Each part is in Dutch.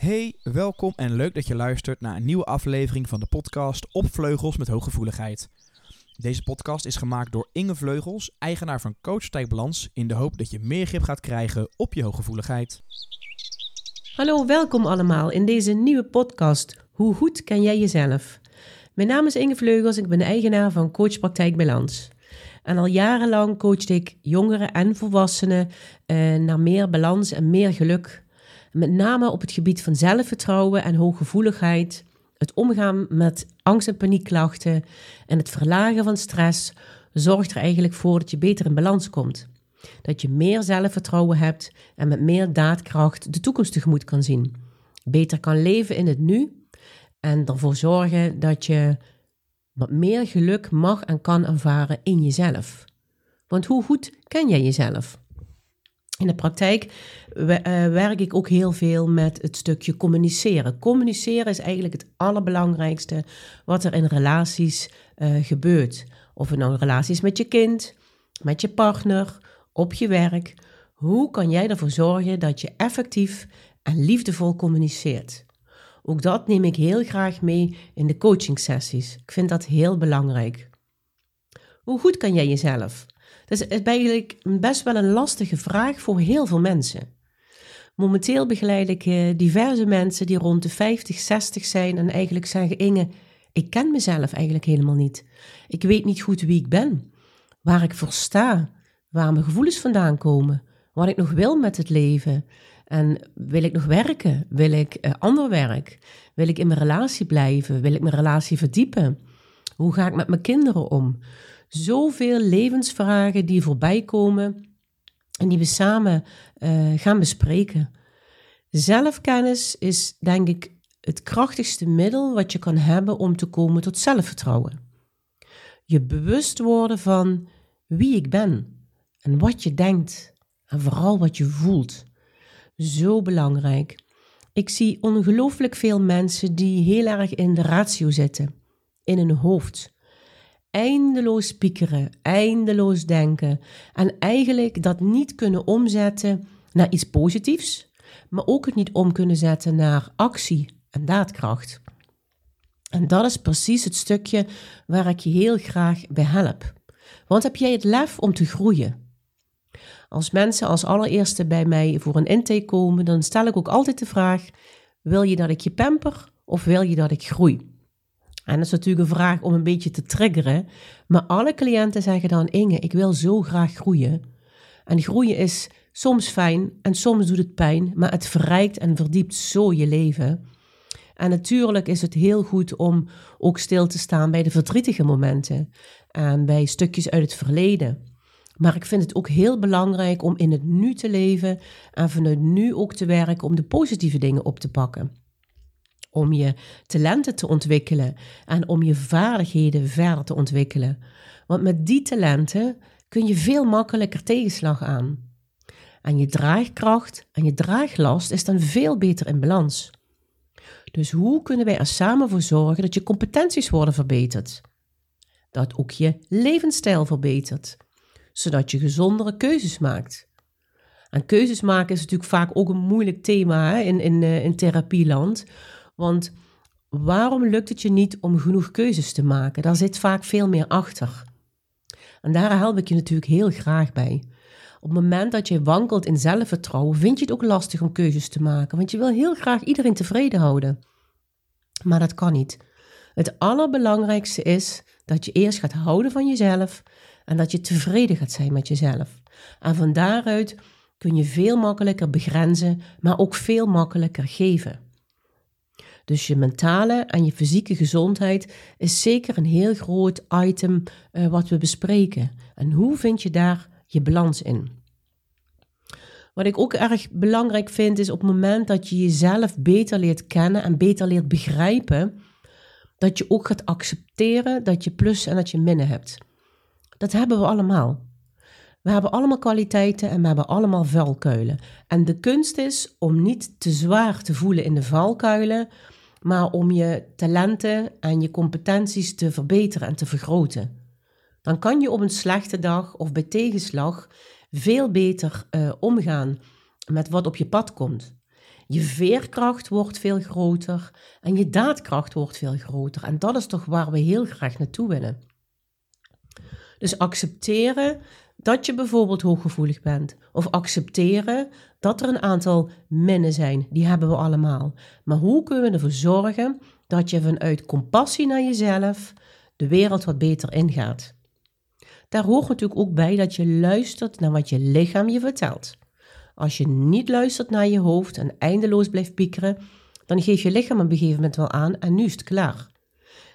Hey, welkom en leuk dat je luistert naar een nieuwe aflevering van de podcast Op Vleugels met Hooggevoeligheid. Deze podcast is gemaakt door Inge Vleugels, eigenaar van Coach Balans, in de hoop dat je meer grip gaat krijgen op je hooggevoeligheid. Hallo, welkom allemaal in deze nieuwe podcast Hoe goed ken jij jezelf? Mijn naam is Inge Vleugels, ik ben eigenaar van Coach Balans. En al jarenlang coachte ik jongeren en volwassenen eh, naar meer balans en meer geluk. Met name op het gebied van zelfvertrouwen en hooggevoeligheid, het omgaan met angst- en paniekklachten en het verlagen van stress zorgt er eigenlijk voor dat je beter in balans komt. Dat je meer zelfvertrouwen hebt en met meer daadkracht de toekomst tegemoet kan zien. Beter kan leven in het nu en ervoor zorgen dat je wat meer geluk mag en kan ervaren in jezelf. Want hoe goed ken jij jezelf? In de praktijk eh, werk ik ook heel veel met het stukje communiceren. Communiceren is eigenlijk het allerbelangrijkste wat er in relaties uh, gebeurt. Of het nou relaties met je kind, met je partner, op je werk. Hoe kan jij ervoor zorgen dat je effectief en liefdevol communiceert? Ook dat neem ik heel graag mee in de coaching sessies. Ik vind dat heel belangrijk. Hoe goed kan jij jezelf? Dat is eigenlijk best wel een lastige vraag voor heel veel mensen. Momenteel begeleid ik eh, diverse mensen die rond de 50, 60 zijn en eigenlijk zeggen: Inge, ik ken mezelf eigenlijk helemaal niet. Ik weet niet goed wie ik ben, waar ik voor sta, waar mijn gevoelens vandaan komen, wat ik nog wil met het leven. En wil ik nog werken? Wil ik uh, ander werk? Wil ik in mijn relatie blijven? Wil ik mijn relatie verdiepen? Hoe ga ik met mijn kinderen om? Zoveel levensvragen die voorbij komen en die we samen uh, gaan bespreken. Zelfkennis is denk ik het krachtigste middel wat je kan hebben om te komen tot zelfvertrouwen. Je bewust worden van wie ik ben en wat je denkt en vooral wat je voelt. Zo belangrijk. Ik zie ongelooflijk veel mensen die heel erg in de ratio zitten, in hun hoofd eindeloos piekeren, eindeloos denken en eigenlijk dat niet kunnen omzetten naar iets positiefs, maar ook het niet om kunnen zetten naar actie en daadkracht. En dat is precies het stukje waar ik je heel graag bij help. Want heb jij het lef om te groeien? Als mensen als allereerste bij mij voor een intake komen, dan stel ik ook altijd de vraag: wil je dat ik je pamper of wil je dat ik groei? En dat is natuurlijk een vraag om een beetje te triggeren. Maar alle cliënten zeggen dan: Inge, ik wil zo graag groeien. En groeien is soms fijn en soms doet het pijn, maar het verrijkt en verdiept zo je leven. En natuurlijk is het heel goed om ook stil te staan bij de verdrietige momenten en bij stukjes uit het verleden. Maar ik vind het ook heel belangrijk om in het nu te leven en vanuit nu ook te werken om de positieve dingen op te pakken om je talenten te ontwikkelen en om je vaardigheden verder te ontwikkelen. Want met die talenten kun je veel makkelijker tegenslag aan. En je draagkracht en je draaglast is dan veel beter in balans. Dus hoe kunnen wij er samen voor zorgen dat je competenties worden verbeterd? Dat ook je levensstijl verbetert, zodat je gezondere keuzes maakt. En keuzes maken is natuurlijk vaak ook een moeilijk thema in, in, eh, in therapieland, want waarom lukt het je niet om genoeg keuzes te maken? Daar zit vaak veel meer achter. En daar help ik je natuurlijk heel graag bij. Op het moment dat je wankelt in zelfvertrouwen, vind je het ook lastig om keuzes te maken, want je wil heel graag iedereen tevreden houden. Maar dat kan niet. Het allerbelangrijkste is dat je eerst gaat houden van jezelf en dat je tevreden gaat zijn met jezelf. En van daaruit kun je veel makkelijker begrenzen, maar ook veel makkelijker geven. Dus je mentale en je fysieke gezondheid is zeker een heel groot item uh, wat we bespreken. En hoe vind je daar je balans in? Wat ik ook erg belangrijk vind is op het moment dat je jezelf beter leert kennen en beter leert begrijpen, dat je ook gaat accepteren dat je plus en dat je minnen hebt. Dat hebben we allemaal. We hebben allemaal kwaliteiten en we hebben allemaal valkuilen. En de kunst is om niet te zwaar te voelen in de valkuilen, maar om je talenten en je competenties te verbeteren en te vergroten. Dan kan je op een slechte dag of bij tegenslag veel beter uh, omgaan met wat op je pad komt. Je veerkracht wordt veel groter en je daadkracht wordt veel groter. En dat is toch waar we heel graag naartoe willen. Dus accepteren dat je bijvoorbeeld hooggevoelig bent. Of accepteren dat er een aantal minnen zijn. Die hebben we allemaal. Maar hoe kunnen we ervoor zorgen dat je vanuit compassie naar jezelf de wereld wat beter ingaat? Daar hoort natuurlijk ook bij dat je luistert naar wat je lichaam je vertelt. Als je niet luistert naar je hoofd en eindeloos blijft piekeren, dan geeft je lichaam een gegeven moment wel aan en nu is het klaar.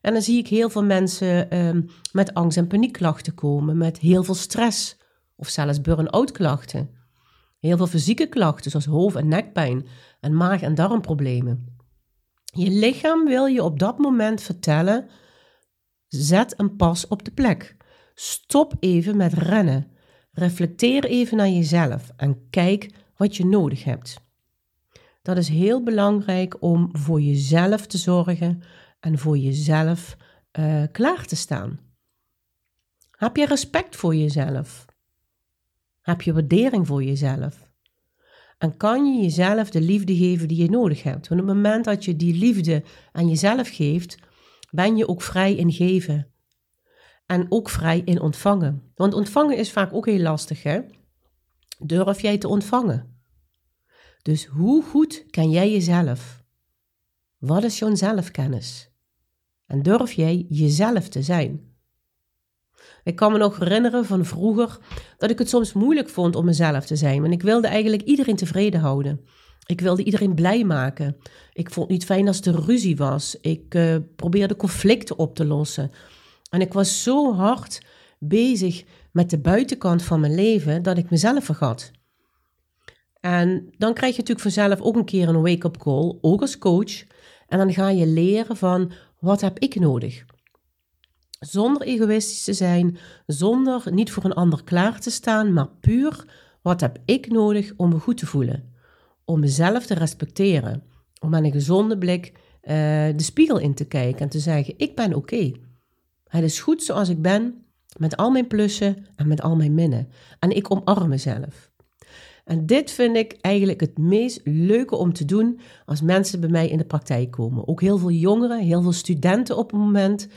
En dan zie ik heel veel mensen um, met angst- en paniekklachten komen, met heel veel stress of zelfs burn-out klachten. Heel veel fysieke klachten zoals hoofd- en nekpijn en maag- en darmproblemen. Je lichaam wil je op dat moment vertellen: zet een pas op de plek. Stop even met rennen. Reflecteer even naar jezelf en kijk wat je nodig hebt. Dat is heel belangrijk om voor jezelf te zorgen en voor jezelf uh, klaar te staan. Heb je respect voor jezelf? Heb je waardering voor jezelf? En kan je jezelf de liefde geven die je nodig hebt? Want op het moment dat je die liefde aan jezelf geeft, ben je ook vrij in geven. En ook vrij in ontvangen. Want ontvangen is vaak ook heel lastig, hè? Durf jij te ontvangen? Dus hoe goed ken jij jezelf? Wat is jouw zelfkennis? En durf jij jezelf te zijn? Ik kan me nog herinneren van vroeger dat ik het soms moeilijk vond om mezelf te zijn. Want ik wilde eigenlijk iedereen tevreden houden. Ik wilde iedereen blij maken. Ik vond het niet fijn als er ruzie was. Ik uh, probeerde conflicten op te lossen. En ik was zo hard bezig met de buitenkant van mijn leven dat ik mezelf vergat. En dan krijg je natuurlijk vanzelf ook een keer een wake-up call, ook als coach. En dan ga je leren van wat heb ik nodig? Zonder egoïstisch te zijn, zonder niet voor een ander klaar te staan, maar puur wat heb ik nodig om me goed te voelen? Om mezelf te respecteren. Om met een gezonde blik uh, de spiegel in te kijken en te zeggen: Ik ben oké. Het is goed zoals ik ben, met al mijn plussen en met al mijn minnen. En ik omarm mezelf. En dit vind ik eigenlijk het meest leuke om te doen als mensen bij mij in de praktijk komen. Ook heel veel jongeren, heel veel studenten op het moment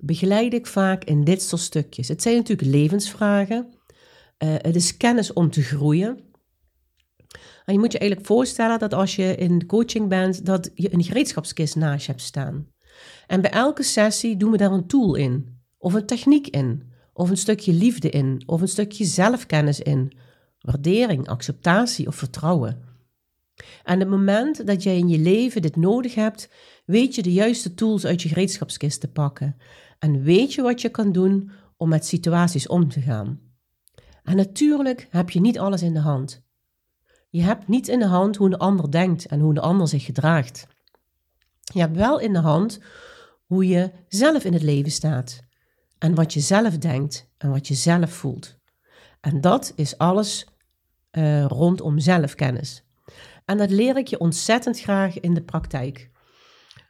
begeleid ik vaak in dit soort stukjes. Het zijn natuurlijk levensvragen. Uh, het is kennis om te groeien. En je moet je eigenlijk voorstellen dat als je in coaching bent, dat je een gereedschapskist naast je hebt staan. En bij elke sessie doen we daar een tool in, of een techniek in, of een stukje liefde in, of een stukje zelfkennis in, waardering, acceptatie of vertrouwen. En het moment dat jij in je leven dit nodig hebt, weet je de juiste tools uit je gereedschapskist te pakken. En weet je wat je kan doen om met situaties om te gaan. En natuurlijk heb je niet alles in de hand. Je hebt niet in de hand hoe een ander denkt en hoe een ander zich gedraagt. Je hebt wel in de hand hoe je zelf in het leven staat. En wat je zelf denkt en wat je zelf voelt. En dat is alles uh, rondom zelfkennis. En dat leer ik je ontzettend graag in de praktijk.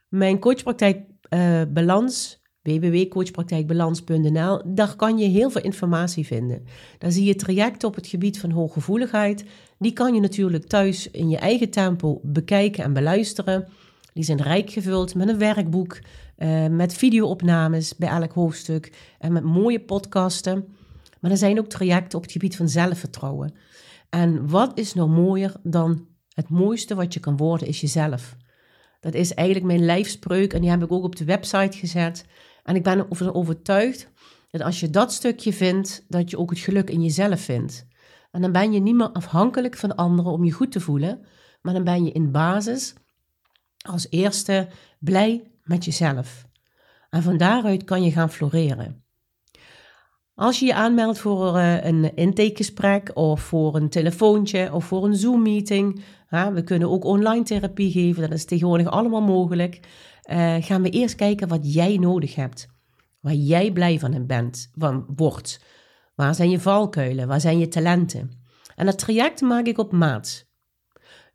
Mijn coachpraktijk uh, Balans, www.coachpraktijkbalans.nl, daar kan je heel veel informatie vinden. Daar zie je trajecten op het gebied van hooggevoeligheid. Die kan je natuurlijk thuis in je eigen tempo bekijken en beluisteren. Die zijn rijk gevuld met een werkboek, uh, met videoopnames bij elk hoofdstuk en met mooie podcasten. Maar er zijn ook trajecten op het gebied van zelfvertrouwen. En wat is nou mooier dan het mooiste wat je kan worden is jezelf. Dat is eigenlijk mijn lijfspreuk en die heb ik ook op de website gezet. En ik ben ervan overtuigd dat als je dat stukje vindt, dat je ook het geluk in jezelf vindt. En dan ben je niet meer afhankelijk van anderen om je goed te voelen, maar dan ben je in basis als eerste blij met jezelf. En van daaruit kan je gaan floreren. Als je je aanmeldt voor uh, een intakegesprek of voor een telefoontje of voor een Zoom-meeting, we kunnen ook online therapie geven, dat is tegenwoordig allemaal mogelijk. Uh, gaan we eerst kijken wat jij nodig hebt, waar jij blij van bent, van wordt. Waar zijn je valkuilen, waar zijn je talenten? En dat traject maak ik op maat.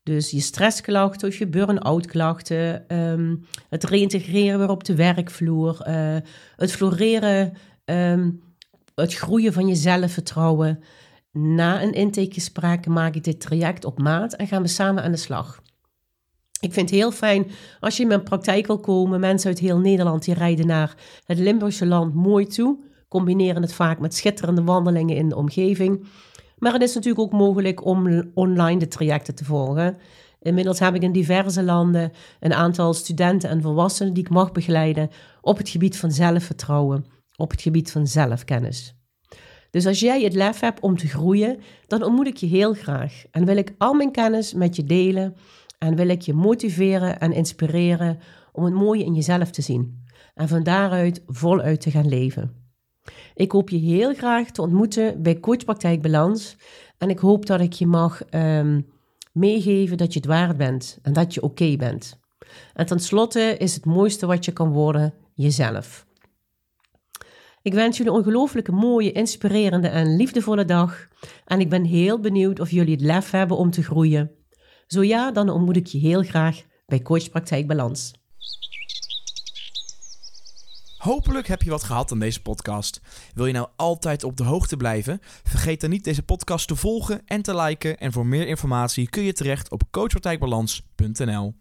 Dus je stressklachten of je burn-out klachten, um, het reïntegreren weer op de werkvloer, uh, het floreren, um, het groeien van je zelfvertrouwen. Na een intakegesprek maak ik dit traject op maat en gaan we samen aan de slag. Ik vind het heel fijn als je in mijn praktijk wil komen. Mensen uit heel Nederland die rijden naar het Limburgse land mooi toe. Combineren het vaak met schitterende wandelingen in de omgeving. Maar het is natuurlijk ook mogelijk om online de trajecten te volgen. Inmiddels heb ik in diverse landen een aantal studenten en volwassenen die ik mag begeleiden op het gebied van zelfvertrouwen, op het gebied van zelfkennis. Dus als jij het lef hebt om te groeien, dan ontmoet ik je heel graag en wil ik al mijn kennis met je delen en wil ik je motiveren en inspireren om het mooie in jezelf te zien en van daaruit voluit te gaan leven. Ik hoop je heel graag te ontmoeten bij Coachpraktijk Balans en ik hoop dat ik je mag um, meegeven dat je het waard bent en dat je oké bent. En tenslotte is het mooiste wat je kan worden jezelf. Ik wens jullie een ongelooflijke mooie, inspirerende en liefdevolle dag. En ik ben heel benieuwd of jullie het lef hebben om te groeien. Zo ja, dan ontmoet ik je heel graag bij Coach Praktijk Balans. Hopelijk heb je wat gehad aan deze podcast. Wil je nou altijd op de hoogte blijven? Vergeet dan niet deze podcast te volgen en te liken. En voor meer informatie kun je terecht op coachpraktijkbalans.nl.